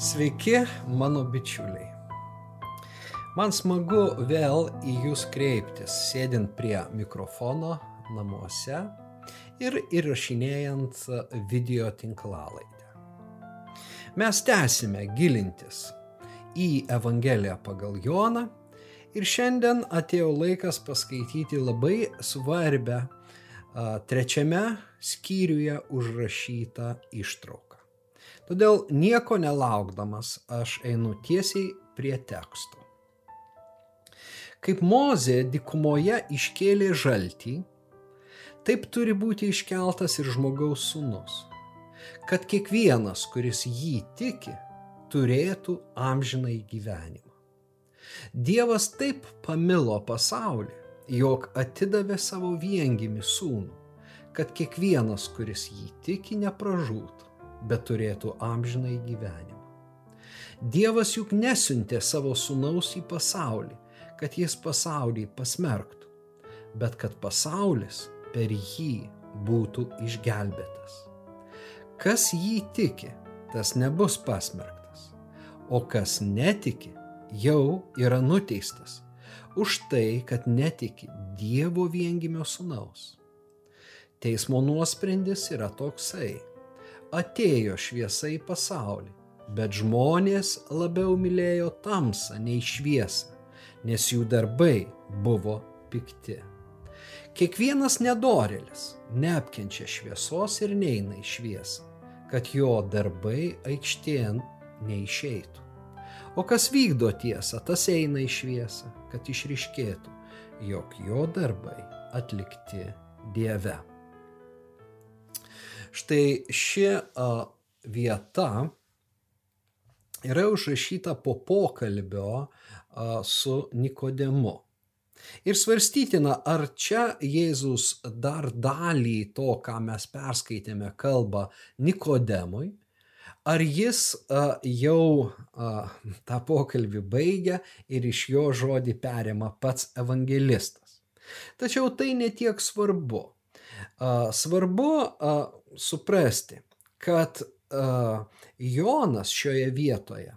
Sveiki, mano bičiuliai. Man smagu vėl į Jūs kreiptis, sėdint prie mikrofono namuose ir įrašinėjant video tinklalaidę. Mes tęsime gilintis į Evangeliją pagal Joną ir šiandien atėjo laikas paskaityti labai svarbę trečiame skyriuje užrašytą ištrauką. Todėl nieko nelaukdamas aš einu tiesiai prie teksto. Kaip Mozė dikumoje iškėlė žaltį, taip turi būti iškeltas ir žmogaus sūnus, kad kiekvienas, kuris jį tiki, turėtų amžinai gyvenimą. Dievas taip pamilo pasaulį, jog atidavė savo viengimi sūnų, kad kiekvienas, kuris jį tiki, nepražūtų bet turėtų amžinai gyvenimą. Dievas juk nesiuntė savo sunaus į pasaulį, kad jis pasaulį pasmerktų, bet kad pasaulis per jį būtų išgelbėtas. Kas jį tiki, tas nebus pasmerktas, o kas netiki, jau yra nuteistas už tai, kad netiki Dievo viengimio sunaus. Teismo nuosprendis yra toksai atėjo šviesa į pasaulį, bet žmonės labiau mylėjo tamsą nei šviesą, nes jų darbai buvo pikti. Kiekvienas nedorėlis neapkenčia šviesos ir neina į šviesą, kad jo darbai aikštėn neišeitų. O kas vykdo tiesą, tas eina į šviesą, kad išriškėtų, jog jo darbai atlikti Dieve. Štai ši a, vieta yra užrašyta po pokalbio a, su Nikodemu. Ir svarstytina, ar čia Jėzus dar dalį to, ką mes perskaitėme, kalba Nikodemui, ar jis a, jau a, tą pokalbį baigia ir iš jo žodį perima pats evangelistas. Tačiau tai netiek svarbu. Svarbu suprasti, kad Jonas šioje vietoje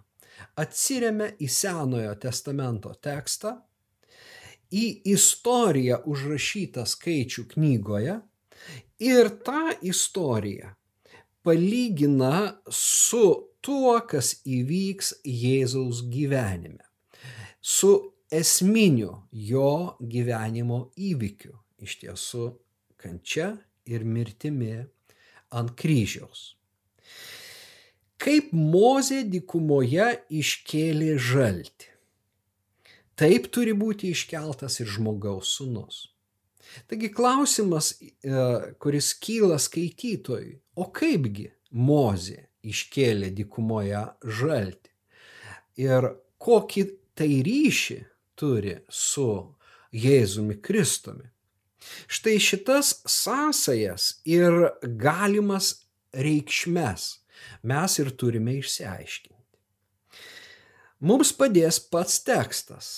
atsiriamia į Senojo testamento tekstą, į istoriją užrašytą skaičių knygoje ir tą istoriją palygina su tuo, kas įvyks Jėzaus gyvenime, su esminiu jo gyvenimo įvykiu, iš tiesų kančia ir mirtimi ant kryžiaus. Kaip Mozė dikumoje iškėlė žaltį, taip turi būti iškeltas ir žmogaus sunus. Taigi klausimas, e, kuris kyla skaitytojui, o kaipgi Mozė iškėlė dikumoje žaltį ir kokį tai ryšį turi su Jėzumi Kristumi. Štai šitas sąsajas ir galimas reikšmes mes ir turime išsiaiškinti. Mums padės pats tekstas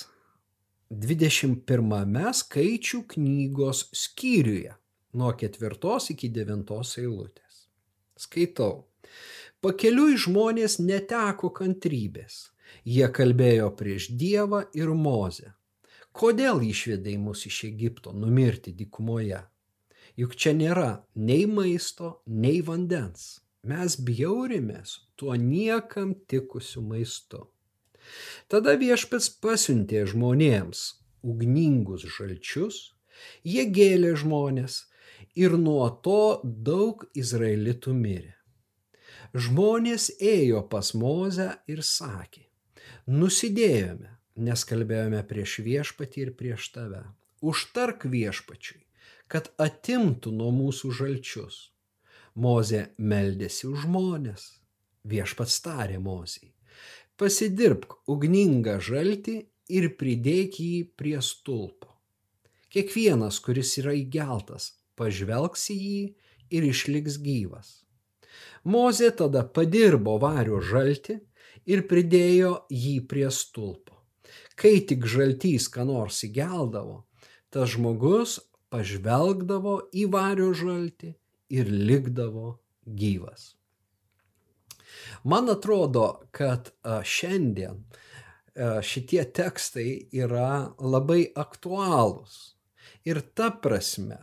21 skaičių knygos skyriuje nuo 4 iki 9 eilutės. Skaitau. Pakeliui žmonės neteko kantrybės. Jie kalbėjo prieš Dievą ir Mozę Kodėl išvedai mus iš Egipto numirti dykumoje? Juk čia nėra nei maisto, nei vandens. Mes bjaurimės tuo niekam tikusiu maistu. Tada viešpats pasiuntė žmonėms ugningus žalčius, jie gėlė žmonės ir nuo to daug izraelitų mirė. Žmonės ėjo pas Mozę ir sakė, nusidėjome, nes kalbėjome prieš viešpatį ir prieš tave. Užtark viešpačiui, kad atimtų nuo mūsų žalčius. Mozė meldėsi už žmonės. Viešpats tarė Mozijai. Pasidirbk ugningą žaltį ir pridėk jį prie stulpo. Kiekvienas, kuris yra įgeltas, pažvelgs į jį ir išliks gyvas. Mozė tada padirbo vario žaltį ir pridėjo jį prie stulpo. Kai tik žaltys ką nors įgeldavo, tas žmogus pažvelgdavo į vario žaltį ir likdavo gyvas. Man atrodo, kad šiandien šitie tekstai yra labai aktualūs. Ir ta prasme,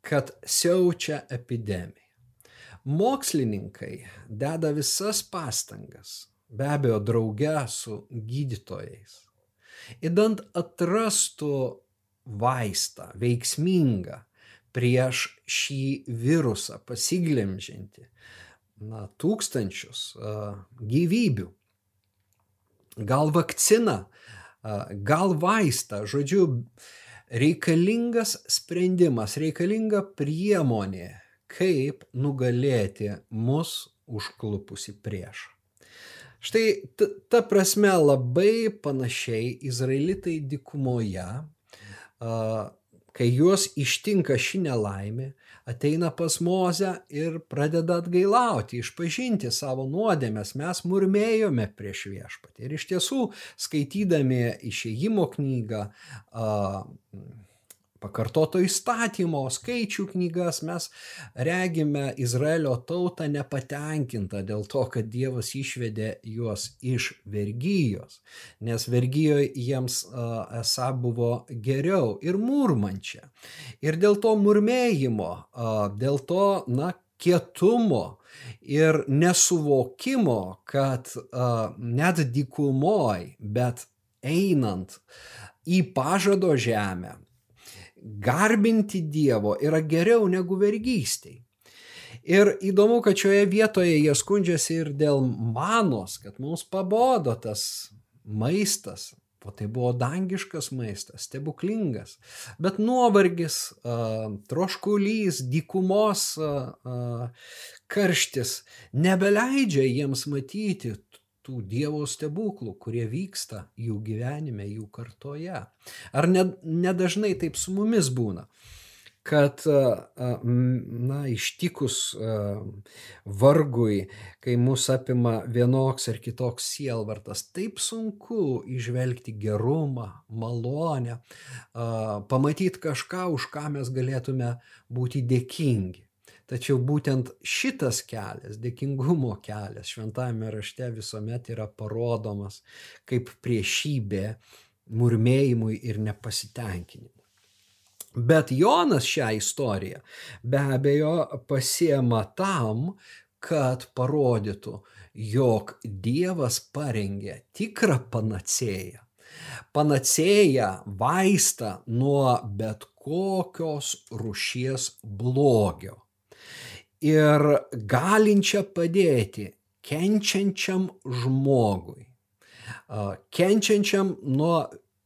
kad siaučia epidemija. Mokslininkai deda visas pastangas, be abejo, drauge su gydytojais, įdant atrastų vaistą veiksmingą prieš šį virusą pasiglemžinti na, tūkstančius uh, gyvybių. Gal vakciną, uh, gal vaistą, žodžiu, reikalingas sprendimas, reikalinga priemonė, kaip nugalėti mus užklupusi priešą. Štai ta prasme labai panašiai izraelitai dikumoje, kai juos ištinka ši nelaimė, ateina pas Mozę ir pradeda atgailauti, išpažinti savo nuodėmės. Mes murmėjome prieš viešpatį. Ir iš tiesų, skaitydami išėjimo knygą, pakartoto įstatymo, skaičių knygas, mes regime Izraelio tautą nepatenkintą dėl to, kad Dievas išvedė juos iš vergyjos, nes vergyjoje jiems esą buvo geriau ir murmančia. Ir dėl to murmėjimo, dėl to, na, kietumo ir nesuvokimo, kad uh, net dykumoj, bet einant į pažado žemę, garbinti Dievo yra geriau negu vergystėj. Ir įdomu, kad šioje vietoje jie skundžiasi ir dėl manos, kad mums pabodo tas maistas, o tai buvo dangiškas maistas, stebuklingas. Bet nuovargis, troškulys, dykumos karštis nebeleidžia jiems matyti tų Dievo stebuklų, kurie vyksta jų gyvenime, jų kartoje. Ar nedažnai ne taip su mumis būna, kad, na, ištikus vargui, kai mus apima vienoks ar kitoks sielvartas, taip sunku išvelgti gerumą, malonę, pamatyti kažką, už ką mes galėtume būti dėkingi. Tačiau būtent šitas kelias, dėkingumo kelias, šventame rašte visuomet yra parodomas kaip priešybė murmėjimui ir nepasitenkinimui. Bet Jonas šią istoriją be abejo pasiema tam, kad parodytų, jog Dievas parengė tikrą panacėją. Panacėją vaistą nuo bet kokios rušies blogio ir galinčią padėti kenčiančiam žmogui, kenčiančiam nuo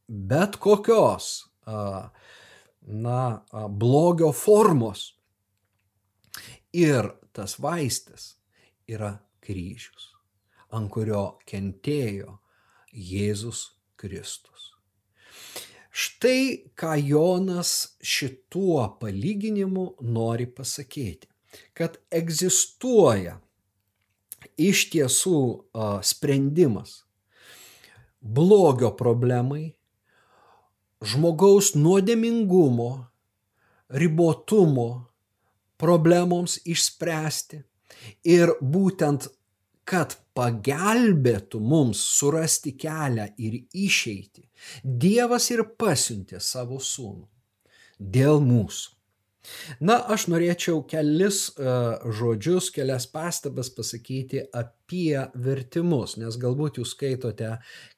bet kokios na, blogio formos. Ir tas vaistas yra kryžius, ant kurio kentėjo Jėzus Kristus. Štai ką Jonas šituo palyginimu nori pasakyti kad egzistuoja iš tiesų sprendimas blogio problemai, žmogaus nuodėmingumo, ribotumo problemoms išspręsti ir būtent, kad pagelbėtų mums surasti kelią ir išeiti, Dievas ir pasiuntė savo sūnų dėl mūsų. Na, aš norėčiau kelis uh, žodžius, kelias pastabas pasakyti apie vertimus, nes galbūt jūs skaitote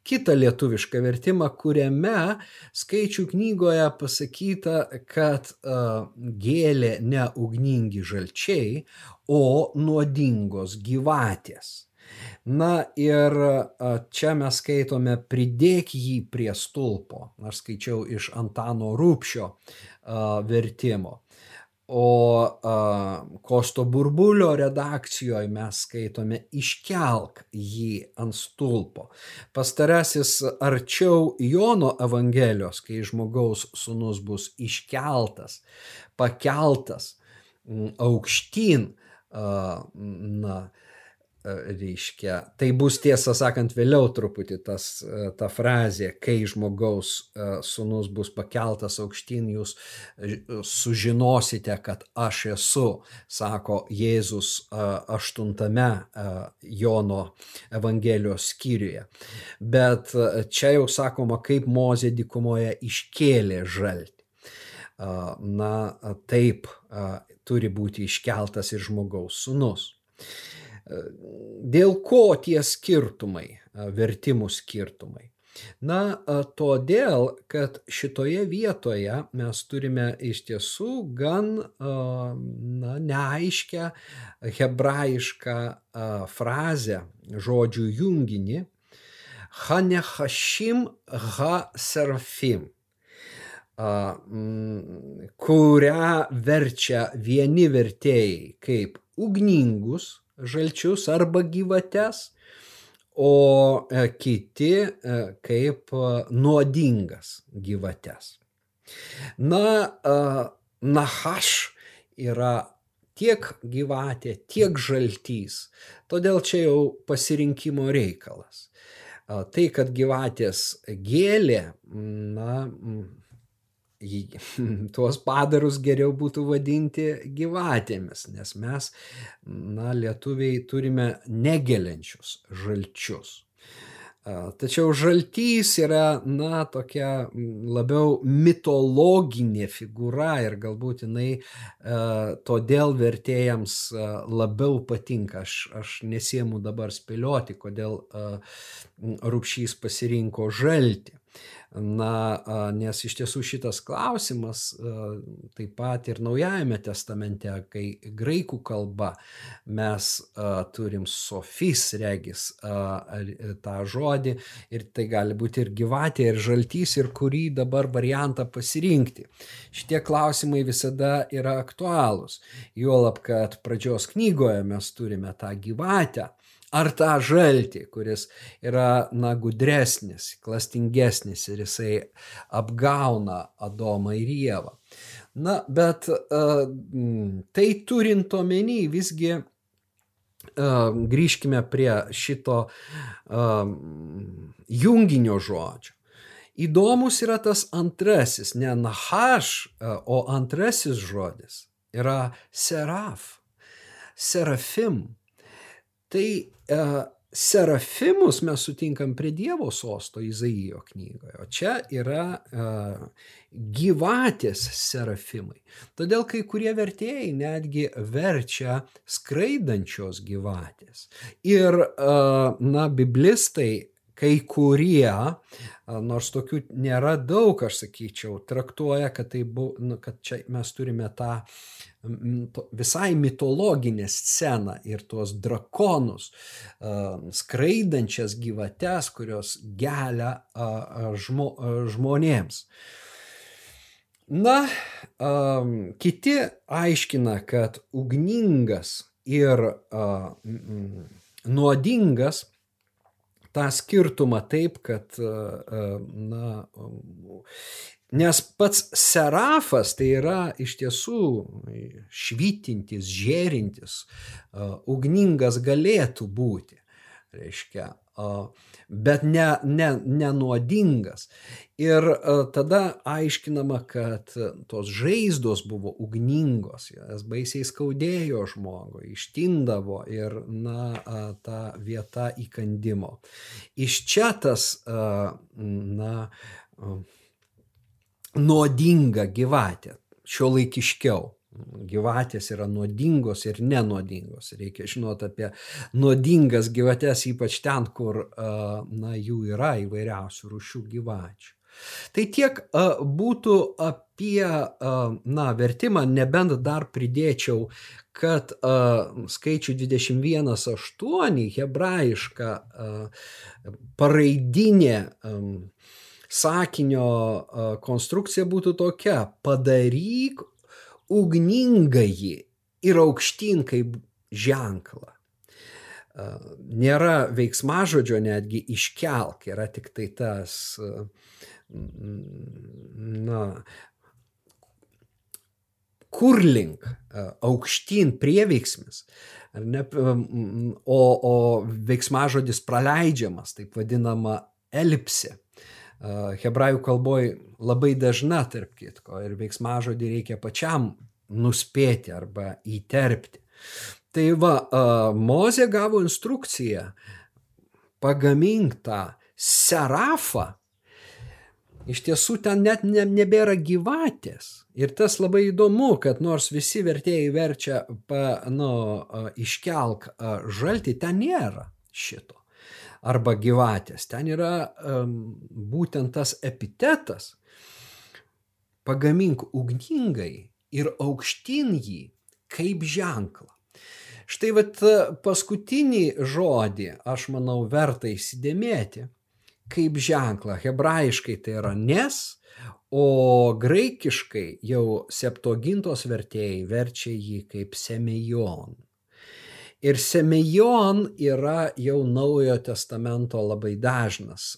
kitą lietuvišką vertimą, kuriame skaičių knygoje pasakyta, kad uh, gėlė ne ugningi žalčiai, o nuodingos gyvatės. Na ir čia mes skaitome pridėk jį prie stulpo. Aš skaičiau iš Antano Rūpšio vertimo. O a, Kosto Burbulio redakcijoje mes skaitome iškelk jį ant stulpo. Pastarasis arčiau Jono Evangelijos, kai žmogaus sunus bus iškeltas, pakeltas aukštyn, a, na, reiškia, tai bus tiesą sakant vėliau truputį tas, e, ta frazė, kai žmogaus e, sunus bus pakeltas aukštyn, jūs sužinosite, kad aš esu, sako Jėzus aštuntame Jono Evangelijos skyriuje. Bet čia jau sakoma, kaip Mozė dikumoje iškėlė žaltį. Na, taip turi būti iškeltas ir žmogaus sunus. Dėl ko tie skirtumai, vertimų skirtumai? Na, todėl, kad šitoje vietoje mes turime iš tiesų gan na, neaiškę hebrajišką frazę, žodžių junginį Hanechashim ha serafim, kurią verčia vieni vertėjai kaip ugningus, žalčius arba gyvates, o e, kiti e, kaip e, nuodingas gyvates. Na, nahaš yra tiek gyvatė, tiek žaltys, todėl čia jau pasirinkimo reikalas. Tai, kad gyvatės gėlė, na, tuos padarus geriau būtų vadinti gyvatėmis, nes mes, na, lietuviai turime negeliančius žalčius. Tačiau žaltys yra, na, tokia labiau mitologinė figūra ir galbūt jinai e, todėl vertėjams labiau patinka. Aš, aš nesiemu dabar spėlioti, kodėl e, rūpšys pasirinko žaltį. Na, nes iš tiesų šitas klausimas taip pat ir Naujajame testamente, kai graikų kalba mes turim sofis regis tą žodį ir tai gali būti ir gyvatė, ir žaltys, ir kurį dabar variantą pasirinkti. Šitie klausimai visada yra aktualūs. Juolab, kad pradžios knygoje mes turime tą gyvatę ar tą žaltį, kuris yra, na, gudresnis, klastingesnis ir jisai apgauna Adomą ir Jėvą. Na, bet uh, tai turint omeny visgi uh, grįžkime prie šito uh, junginio žodžio. Įdomus yra tas antrasis, ne nahaš, o antrasis žodis yra seraf, serafim. Tai e, serafimus mes sutinkam prie Dievo sosto Izaijo knygoje, o čia yra e, gyvatės serafimai. Todėl kai kurie vertėjai netgi verčia skraidančios gyvatės. Ir, e, na, biblistai kai kurie, nors tokių nėra daug, aš sakyčiau, traktuoja, kad, tai bu, nu, kad čia mes turime tą visai mitologinę sceną ir tuos drakonus, skraidančias gyvates, kurios gelia žmo, žmonėms. Na, kiti aiškina, kad ugningas ir nuodingas tą skirtumą taip, kad, na, Nes pats serafas tai yra iš tiesų švytintis, žėrintis, ugningas galėtų būti. Reiškia, bet ne, ne, nenuodingas. Ir tada aiškinama, kad tos žaizdos buvo ugningos, jas baisiai skaudėjo žmogui, ištindavo ir, na, ta vieta įkandimo. Iš čia tas, na, nuodinga gyvatė, šio laikiškiau. Gyvatės yra nuodingos ir nenuodingos. Reikia žinoti apie nuodingas gyvates, ypač ten, kur na, jų yra įvairiausių rušių gyvačių. Tai tiek būtų apie na, vertimą, nebent dar pridėčiau, kad skaičių 21.8 hebrajiška paraidinė sakinio konstrukcija būtų tokia - padaryk ugningai ir aukštyn kaip ženklą. Nėra veiksmažodžio netgi iškelk, yra tik tai tas, na, kur link aukštyn prieveiksmis, ne, o, o veiksmažodis praleidžiamas, taip vadinama elipsė. Hebrajų kalboje labai dažna, tarp kitko, ir veiksmažodį reikia pačiam nuspėti arba įterpti. Tai va, Mozė gavo instrukciją pagamink tą serafą. Iš tiesų ten net ne, nebėra gyvatės. Ir tas labai įdomu, kad nors visi vertėjai verčia, pa, nu, iškelk žalti, ten nėra šito. Arba gyvatės. Ten yra um, būtent tas epitetas. Pagamink ugningai ir aukštyn jį kaip ženklą. Štai vat paskutinį žodį, aš manau, verta įsidėmėti kaip ženklą. Hebrajiškai tai yra nes, o graikiškai jau septogintos vertėjai verčia jį kaip semejon. Ir semejon yra jau naujojo testamento labai dažnas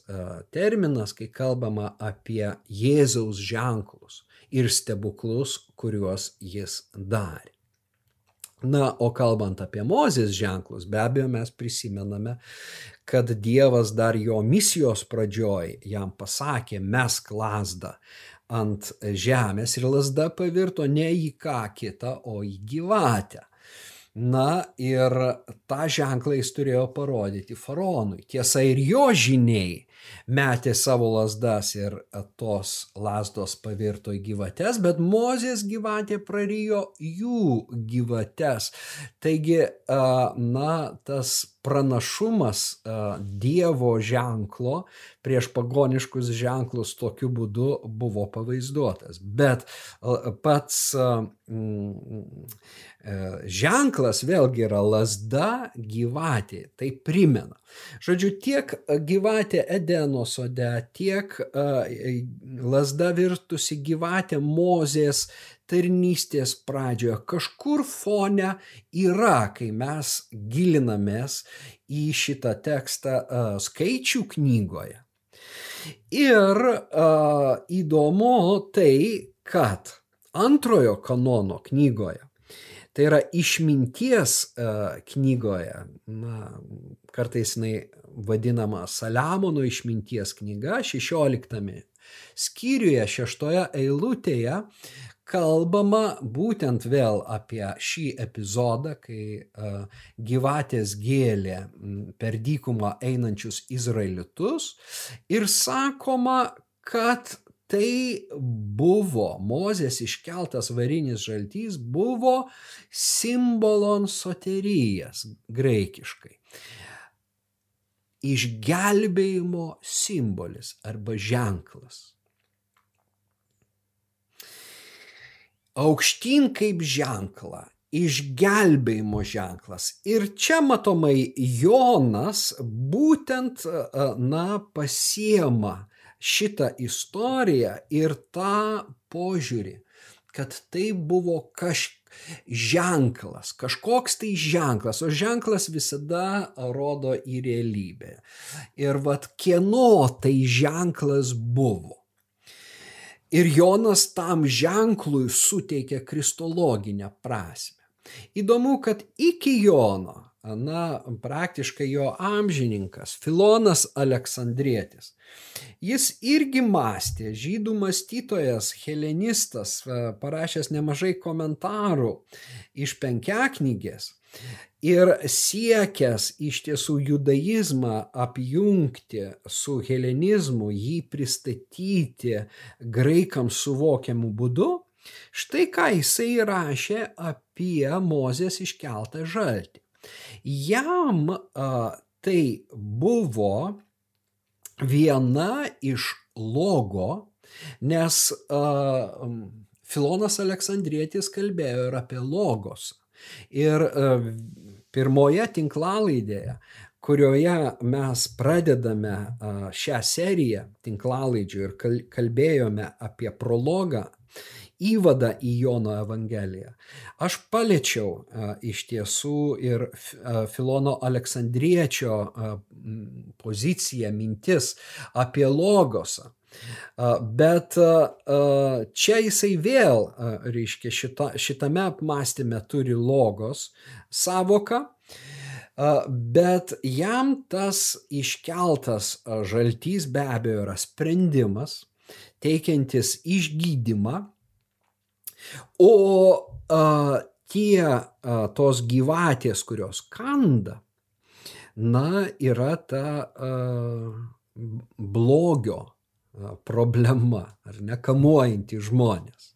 terminas, kai kalbama apie Jėzaus ženklus ir stebuklus, kuriuos jis darė. Na, o kalbant apie Mozės ženklus, be abejo mes prisimename, kad Dievas dar jo misijos pradžioj jam pasakė, mesk lasdą ant žemės ir lasda pavirto ne į ką kitą, o į gyvatę. Na ir tą ženklą jis turėjo parodyti faraonui. Tiesa, ir jo žiniai metė savo lasdas ir tos lasdos pavirto į gyvates, bet Mozės gyvatė prarijo jų gyvates. Taigi, na, tas pranašumas Dievo ženklo prieš pagoniškus ženklus tokiu būdu buvo pavaizduotas. Bet pats ženklas vėlgi yra lasda gyvatė, tai primena. Žodžiu, tiek gyvatė Edeno sode, tiek lasda virtusi gyvatė Mozės tarnystės pradžioje, kažkur fone yra, kai mes gilinamės į šitą tekstą skaičių knygoje. Ir įdomu tai, kad antrojo kanono knygoje, tai yra išminties uh, knygoje, na, kartais jinai vadinama Saliamono išminties knyga, 16 skyriuje, 6 eilutėje, kalbama būtent vėl apie šį epizodą, kai uh, gyvatės gėlė per dykumą einančius izraelitus ir sakoma, kad tai buvo Mozės iškeltas varinis žaltys, buvo simbolon soterijas graikiškai. Išgelbėjimo simbolis arba ženklas. aukštyn kaip ženklą, išgelbėjimo ženklas. Ir čia matomai Jonas būtent, na, pasiema šitą istoriją ir tą požiūrį, kad tai buvo kažkas ženklas, kažkoks tai ženklas, o ženklas visada rodo į realybę. Ir vad kieno tai ženklas buvo. Ir Jonas tam ženklui suteikia kristologinę prasme. Įdomu, kad iki Jono, na, praktiškai jo amžininkas, Filonas Aleksandrietis, jis irgi mąstė, žydų mąstytojas, helenistas, parašęs nemažai komentarų iš penkiaknygės, ir siekęs iš tiesų judaizmą apjungti su helenizmu, jį pristatyti graikams suvokiamu būdu, štai ką jisai rašė apie Mozės iškeltą žaltį. Jam a, tai buvo viena iš logo, nes a, Filonas Aleksandrietis kalbėjo ir apie logos. Ir a, pirmoje tinklalaidėje, kurioje mes pradedame šią seriją tinklalaidžių ir kalbėjome apie prologą, įvadą į Jono Evangeliją. Aš paliečiau iš tiesų ir Filono Aleksandriečio poziciją, mintis apie logosą. Bet čia jisai vėl, reiškia, šita, šitame apmąstyme turi logos savoką, bet jam tas iškeltas žaltys be abejo yra sprendimas, teikiantis išgydymą, o tie tos gyvatės, kurios kanda, na, yra ta blogio problema, ar ne, kamuojanti žmonės.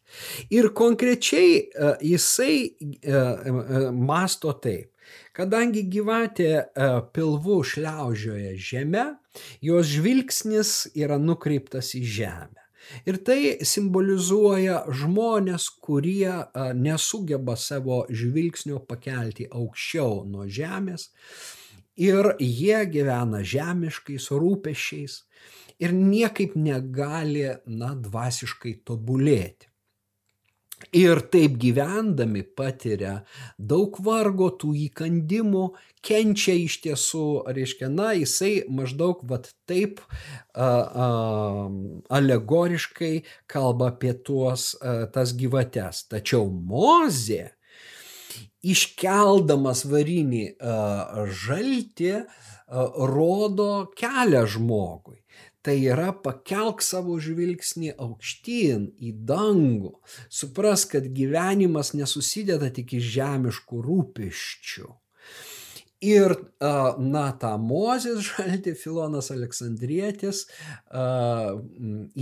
Ir konkrečiai jisai masto taip. Kadangi gyvatė pilvu šliaužioja žemę, jos žvilgsnis yra nukreiptas į žemę. Ir tai simbolizuoja žmonės, kurie nesugeba savo žvilgsnio pakelti aukščiau nuo žemės ir jie gyvena žemiškais rūpešiais ir niekaip negali, na, dvasiškai tobulėti. Ir taip gyvendami patiria daug vargo, tų įkandimų, kenčia iš tiesų, reiškia, na, jisai maždaug vat taip a, a, alegoriškai kalba apie tuos, a, tas gyvates. Tačiau Mozė, iškeldamas varinį a, žaltį, a, rodo kelią žmogui. Tai yra pakelk savo žvilgsnį aukštyn į dangų. Supras, kad gyvenimas nesusideda tik iš žemiškų rūpeščių. Ir, na, tą Mozės žaltį Filonas Aleksandrietis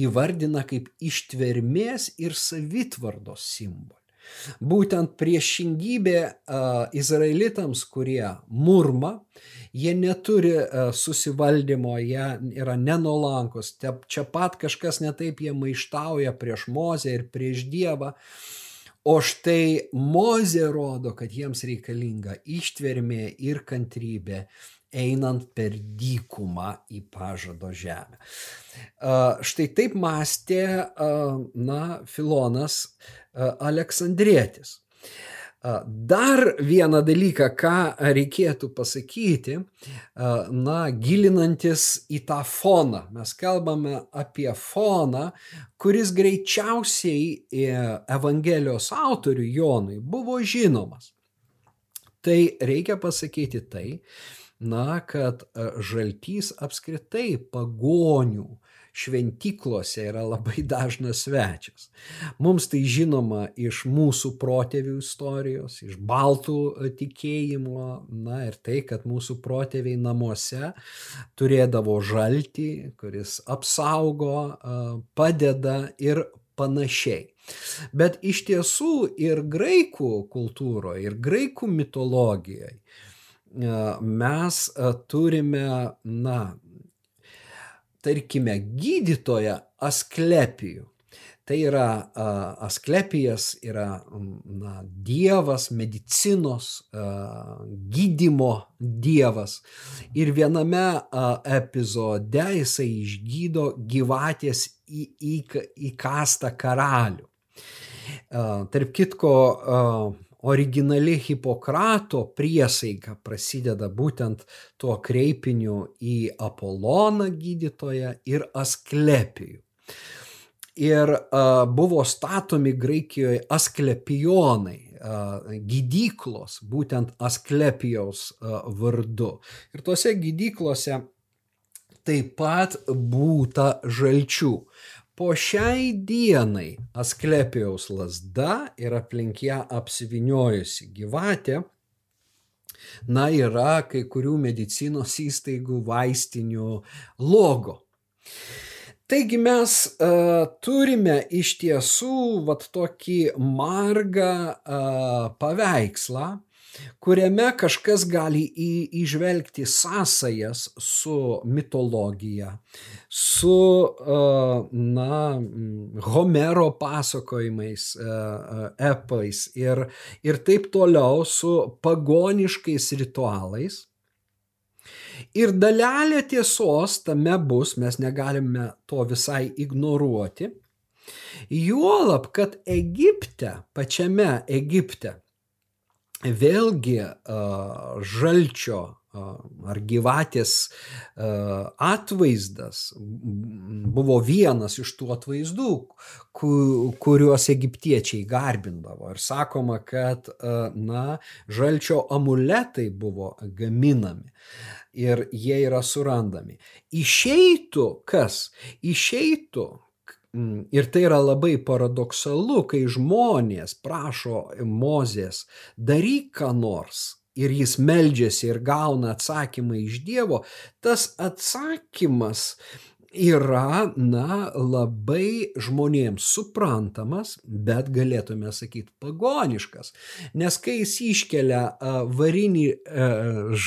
įvardina kaip ištvermės ir savitvardos simbolį. Būtent priešingybė izraelitams, kurie murma, jie neturi susivaldymo, jie yra nenolankus, čia pat kažkas netaip jie maištauja prieš Mozę ir prieš Dievą. O štai Mozė rodo, kad jiems reikalinga ištvermė ir kantrybė einant per dykumą į pažado žemę. Štai taip mąstė, na, Filonas Aleksandrietis. Dar vieną dalyką, ką reikėtų pasakyti, na, gilinantis į tą foną. Mes kalbame apie foną, kuris greičiausiai e, Evangelijos autoriui Jonui buvo žinomas. Tai reikia pasakyti tai, na, kad žaltys apskritai pagonių šventyklose yra labai dažnas svečias. Mums tai žinoma iš mūsų protėvių istorijos, iš baltų e, tikėjimo, na ir tai, kad mūsų protėviai namuose turėdavo žaltį, kuris apsaugo, e, padeda ir panašiai. Bet iš tiesų ir graikų kultūroje, ir graikų mitologijoje mes turime, na, tarkime, gydytoją Asklepijų. Tai yra Asklepijas, yra na, dievas, medicinos, gydimo dievas. Ir viename epizode jisai išgydo gyvatės į, į, įkastą karalių. Tarp kitko, originali Hipokrato priesaika prasideda būtent tuo kreipiniu į Apoloną gydytoją ir Asklepijų. Ir a, buvo statomi Graikijoje Asklepijonai, a, gydyklos, būtent Asklepijaus a, vardu. Ir tuose gydyklose taip pat būta žalčių. Po šiai dienai Asklepijaus lasda ir aplink ją apsiviniojusi gyvatė, na, yra kai kurių medicinos įstaigų vaistinių logo. Taigi mes uh, turime iš tiesų vat tokį margą uh, paveikslą, kuriame kažkas gali į, įžvelgti sąsajas su mitologija, su, na, Homero pasakojimais, epais ir, ir taip toliau su pagoniškais ritualais. Ir dalelė tiesos tame bus, mes negalime to visai ignoruoti. Juolab, kad Egipte, pačiame Egipte, vėlgi žalčio ar gyvatės atvaizdas buvo vienas iš tų atvaizdų, kuriuos egiptiečiai garbindavo. Ir sakoma, kad na, žalčio amuletai buvo gaminami ir jie yra surandami. Išeitų kas? Išeitų, Ir tai yra labai paradoksalu, kai žmonės prašo Mozės daryk ką nors ir jis meldžiasi ir gauna atsakymą iš Dievo, tas atsakymas yra, na, labai žmonėms suprantamas, bet galėtume sakyti pagoniškas. Nes kai jis iškelia varinį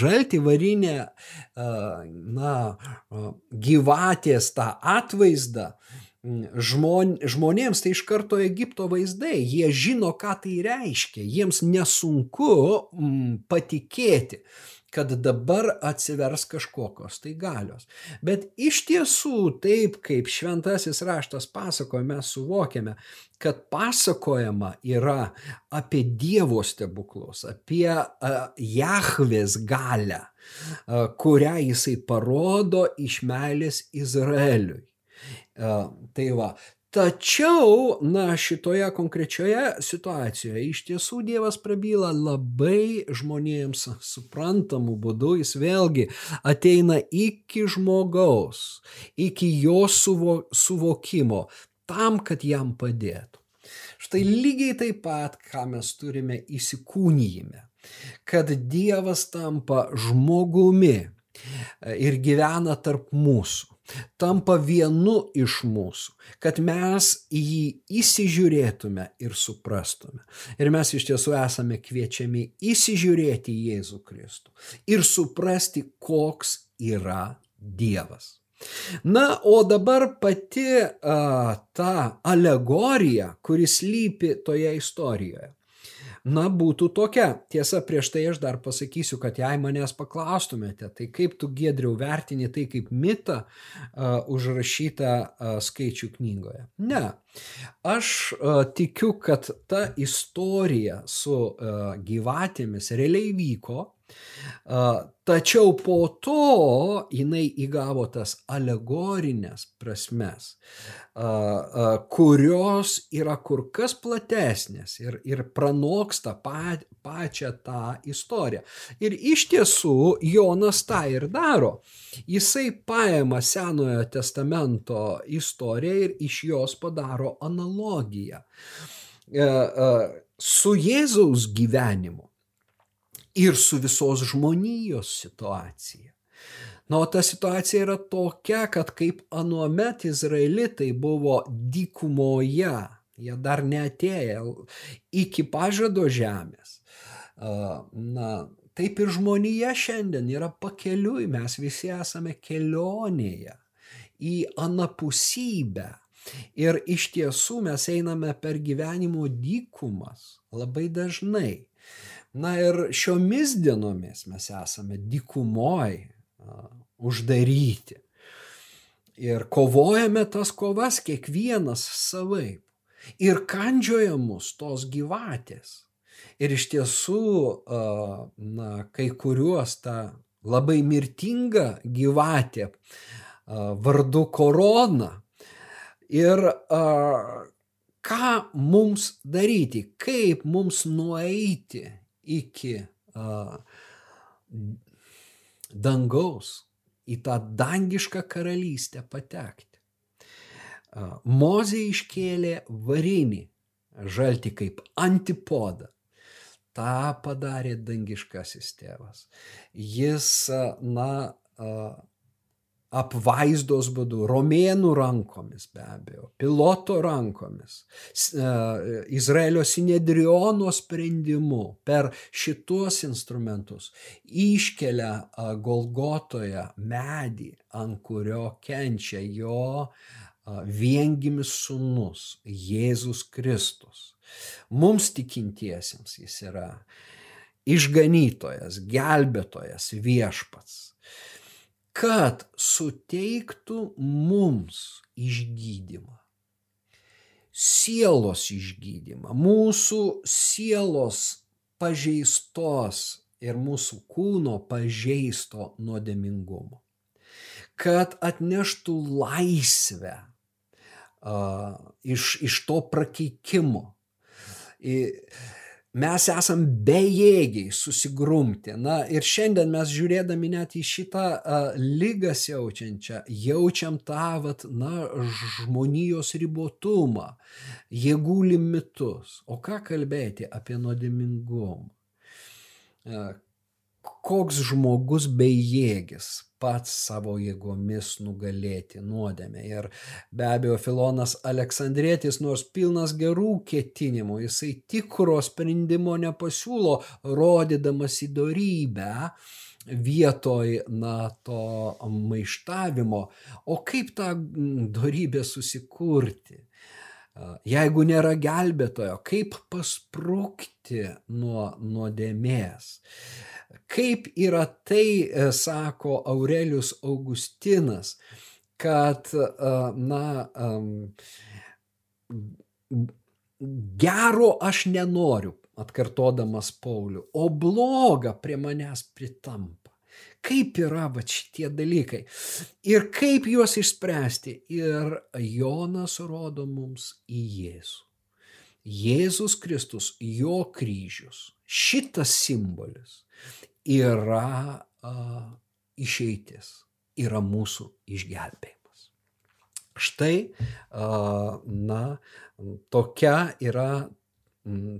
žaltį, varinę, na, gyvatės tą atvaizdą, žmon, žmonėms tai iš karto Egipto vaizdai, jie žino, ką tai reiškia, jiems nesunku mm, patikėti, kad dabar atsivers kažkokios tai galios. Bet iš tiesų, taip kaip šventasis raštas pasakoja, mes suvokiame, kad pasakojama yra apie Dievo stebuklus, apie uh, Jahvės galę, uh, kurią jisai parodo iš meilės Izraeliui. Tai va. Tačiau, na, šitoje konkrečioje situacijoje iš tiesų Dievas prabyla labai žmonėms suprantamų būdų, jis vėlgi ateina iki žmogaus, iki jo suvo, suvokimo, tam, kad jam padėtų. Štai lygiai taip pat, ką mes turime įsikūnyjime, kad Dievas tampa žmogumi ir gyvena tarp mūsų tampa vienu iš mūsų, kad mes į jį įsižiūrėtume ir suprastume. Ir mes iš tiesų esame kviečiami įsižiūrėti į Jėzų Kristų ir suprasti, koks yra Dievas. Na, o dabar pati a, ta alegorija, kuris lypi toje istorijoje na, būtų tokia. Tiesa, prieš tai aš dar pasakysiu, kad jei manęs paklaustumėte, tai kaip tu gedriau vertini tai kaip mitą uh, užrašytą uh, skaičių knygoje. Ne. Aš uh, tikiu, kad ta istorija su uh, gyvatėmis realiai vyko Tačiau po to jinai įgavo tas alegorinės prasmes, kurios yra kur kas platesnės ir, ir pranoksta pačią tą istoriją. Ir iš tiesų Jonas tą ir daro. Jisai paima Senojo testamento istoriją ir iš jos padaro analogiją su Jėzaus gyvenimu ir su visos žmonijos situacija. Na, o ta situacija yra tokia, kad kaip anuomet izraelitai buvo dykumoje, jie dar neatėjo iki pažado žemės. Na, taip ir žmonija šiandien yra pakeliui, mes visi esame kelionėje į anapusybę. Ir iš tiesų mes einame per gyvenimo dykumas labai dažnai. Na ir šiomis dienomis mes esame dykumoj uždaryti. Ir kovojame tas kovas kiekvienas savaip. Ir kandžioja mus tos gyvatės. Ir iš tiesų, na, kai kuriuos ta labai mirtinga gyvatė vardu korona. Ir ką mums daryti, kaip mums nueiti iki a, dangaus, į tą dangišką karalystę patekti. A, Mozė iškėlė varinį žalti kaip antipodą. Ta padarė dangiškasis tėvas. Jis, na, apvaizdos būdu, romėnų rankomis be abejo, piloto rankomis, e, Izraelio sinedriono sprendimu per šituos instrumentus iškelia Golgotoje medį, ant kurio kenčia jo viengimis sunus Jėzus Kristus. Mums tikintiesiems jis yra išganytojas, gelbėtojas, viešpats kad suteiktų mums išgydymą. Sielos išgydymą. Mūsų sielos pažeistos ir mūsų kūno pažeisto nuodėmingumo. Kad atneštų laisvę uh, iš, iš to prakeikimo. I, mes esam bejėgiai susigrumti. Na ir šiandien mes žiūrėdami net į šitą uh, lygą siaučiančią, jaučiam tą, vat, na, žmonijos ribotumą, jėgų limitus. O ką kalbėti apie nuodėmingumą? Uh, koks žmogus bejėgis pats savo jėgomis nugalėti nuodėmę. Ir be abejo, Filonas Aleksandrėtis, nors pilnas gerų ketinimų, jisai tikro sprendimo nepasiūlo, rodydamas įdorybę vietoj, na, to maištavimo. O kaip tą dorybę susikurti? Jeigu nėra gelbėtojo, kaip pasprūkti nuo nuodėmės? Kaip yra tai, e, sako Aurelius Augustinas, kad, e, na, gero aš nenoriu, atkartodamas Paulių, o bloga prie manęs pritampa. Kaip yra va šitie dalykai ir kaip juos išspręsti. Ir Jonas rodo mums į Jėzų. Jėzus Kristus, jo kryžius, šitas simbolis yra a, išeitis, yra mūsų išgelbėjimas. Štai, a, na, tokia yra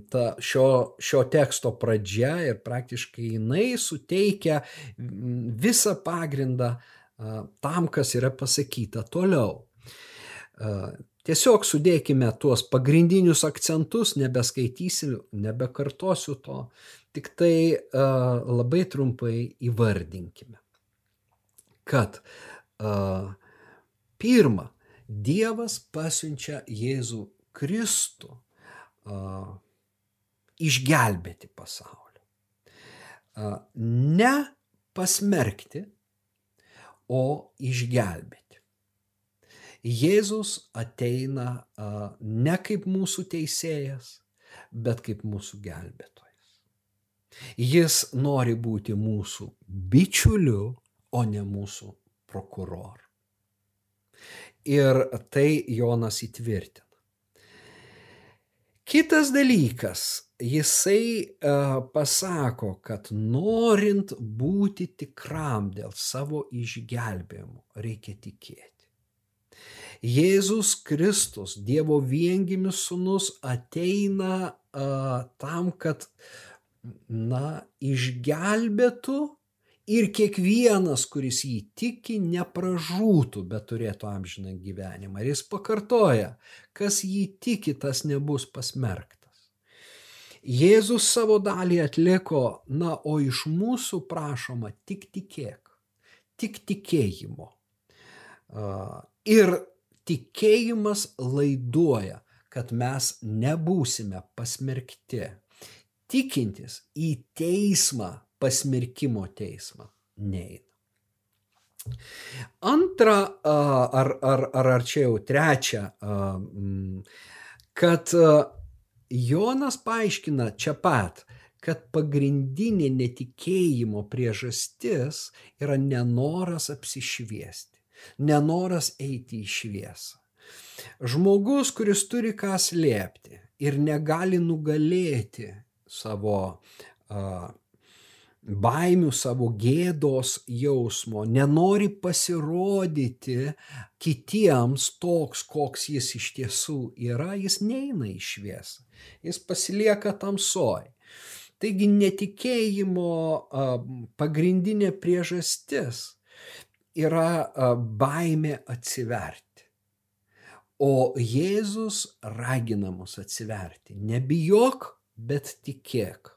ta, šio, šio teksto pradžia ir praktiškai jinai suteikia visą pagrindą tam, kas yra pasakyta toliau. Tiesiog sudėkime tuos pagrindinius akcentus, nebeskaitysiu, nebekartosiu to, tik tai labai trumpai įvardinkime, kad pirma, Dievas pasiunčia Jėzų Kristų uh, išgelbėti pasaulį. Uh, ne pasmerkti, o išgelbėti. Jėzus ateina ne kaip mūsų teisėjas, bet kaip mūsų gelbėtojas. Jis nori būti mūsų bičiuliu, o ne mūsų prokuroru. Ir tai Jonas įtvirtina. Kitas dalykas, jisai uh, pasako, kad norint būti tikram dėl savo išgelbėjimo, reikia tikėti. Jėzus Kristus, Dievo viengimis sunus, ateina a, tam, kad, na, išgelbėtų ir kiekvienas, kuris jį tiki, nepražūtų, bet turėtų amžiną gyvenimą. Ir jis pakartoja, kas jį tiki, tas nebus pasmerktas. Jėzus savo dalį atliko, na, o iš mūsų prašoma tik tikėk, tik tikėjimo. Ir tikėjimas laiduoja, kad mes nebūsime pasmerkti. Tikintis į teismą, pasmerkimo teismą neina. Antra, ar, ar, ar, ar čia jau trečia, kad Jonas paaiškina čia pat, kad pagrindinė netikėjimo priežastis yra nenoras apsišviesti nenoras eiti į šviesą. Žmogus, kuris turi ką slėpti ir negali nugalėti savo uh, baimių, savo gėdos jausmo, nenori pasirodyti kitiems toks, koks jis iš tiesų yra, jis neina į šviesą, jis pasilieka tamsoj. Taigi netikėjimo pagrindinė priežastis yra baimė atsiverti. O Jėzus ragina mus atsiverti. Nebijok, bet tikėk.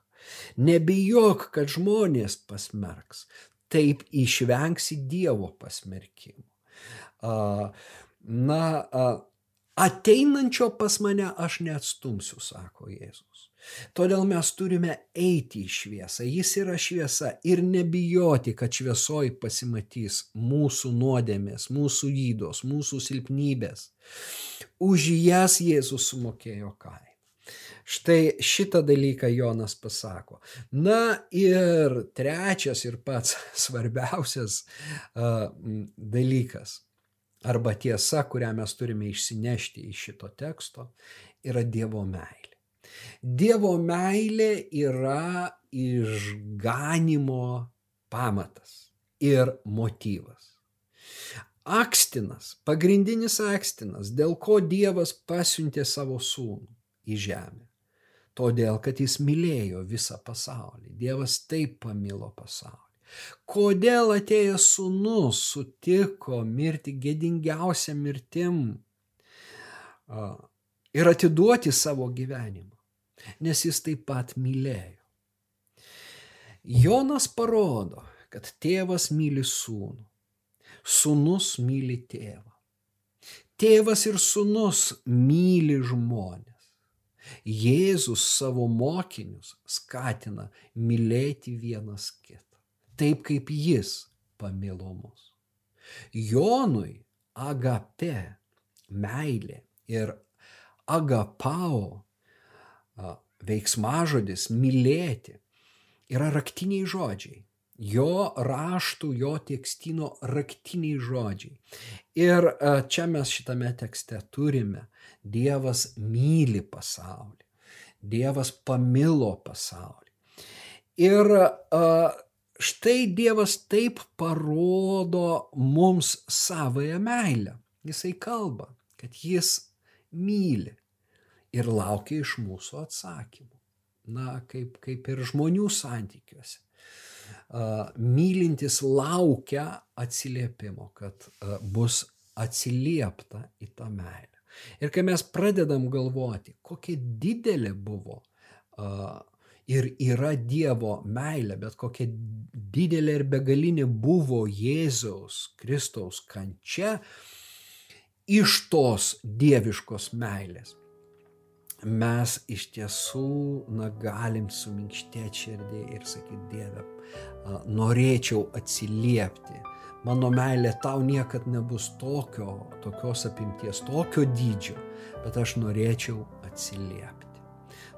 Nebijok, kad žmonės pasmerks. Taip išvengsi Dievo pasmerkimo. Na, ateinančio pas mane aš neatstumsiu, sako Jėzus. Todėl mes turime eiti į šviesą. Jis yra šviesa ir nebijoti, kad šviesoj pasimatys mūsų nuodėmės, mūsų įdos, mūsų silpnybės. Už jas Jėzus sumokėjo kainą. Štai šitą dalyką Jonas pasako. Na ir trečias ir pats svarbiausias uh, dalykas arba tiesa, kurią mes turime išsinešti iš šito teksto, yra Dievo meilė. Dievo meilė yra išganimo pamatas ir motyvas. Akstinas, pagrindinis akstinas, dėl ko Dievas pasiuntė savo sūnų į žemę. Todėl, kad jis mylėjo visą pasaulį. Dievas taip pamilo pasaulį. Kodėl atėjęs sūnus sutiko mirti gėdingiausią mirtim ir atiduoti savo gyvenimą, nes jis taip pat mylėjo. Jonas parodo, kad tėvas myli sūnų, sūnus myli tėvą. Tėvas ir sūnus myli žmonės. Jėzus savo mokinius skatina mylėti vienas kitą, taip kaip jis pamilo mus. Jonui agape, meilė ir agapao veiksmažodis mylėti yra raktiniai žodžiai jo raštų, jo tekstino raktiniai žodžiai. Ir e, čia mes šitame tekste turime, Dievas myli pasaulį, Dievas pamilo pasaulį. Ir e, štai Dievas taip parodo mums savoją meilę. Jisai kalba, kad jis myli ir laukia iš mūsų atsakymų. Na, kaip, kaip ir žmonių santykiuose mylintis laukia atsiliepimo, kad bus atsiliepta į tą meilę. Ir kai mes pradedam galvoti, kokia didelė buvo ir yra Dievo meilė, bet kokia didelė ir begalinė buvo Jėzaus Kristaus kančia iš tos dieviškos meilės mes iš tiesų na, galim suminkštėti širdį ir sakyti, Dieve, norėčiau atsiliepti. Mano meilė tau niekad nebus tokio, tokios apimties, tokio dydžio, bet aš norėčiau atsiliepti.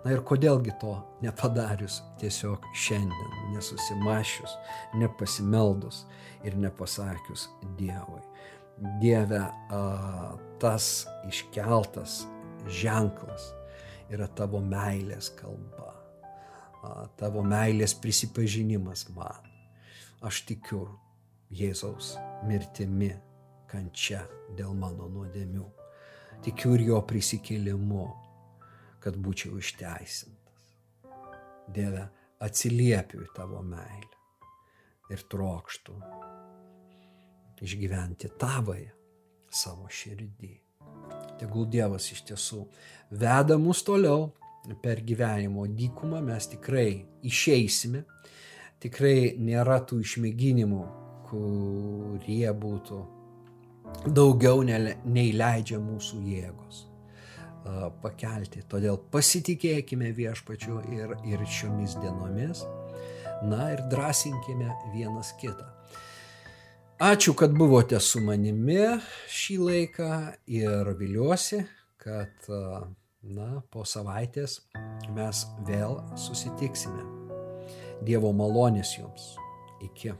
Na ir kodėlgi to nepadarius tiesiog šiandien, nesusimašius, nepasimeldus ir nepasakius Dievui. Dieve, tas iškeltas ženklas yra tavo meilės kalba, tavo meilės prisipažinimas man. Aš tikiu Jėzaus mirtimi, kančia dėl mano nuodėmių. Tikiu ir jo prisikėlimu, kad būčiau išteisintas. Dieve, atsiliepiu į tavo meilę ir trokštų išgyventi tavoje savo širdį. Tegul Dievas iš tiesų veda mus toliau per gyvenimo dykumą, mes tikrai išeisime, tikrai nėra tų išmėginimų, kurie būtų daugiau nei leidžia mūsų jėgos pakelti. Todėl pasitikėkime viešpačiu ir, ir šiomis dienomis, na ir drąsinkime vienas kitą. Ačiū, kad buvote su manimi šį laiką ir viliuosi, kad na, po savaitės mes vėl susitiksime. Dievo malonės jums. Iki.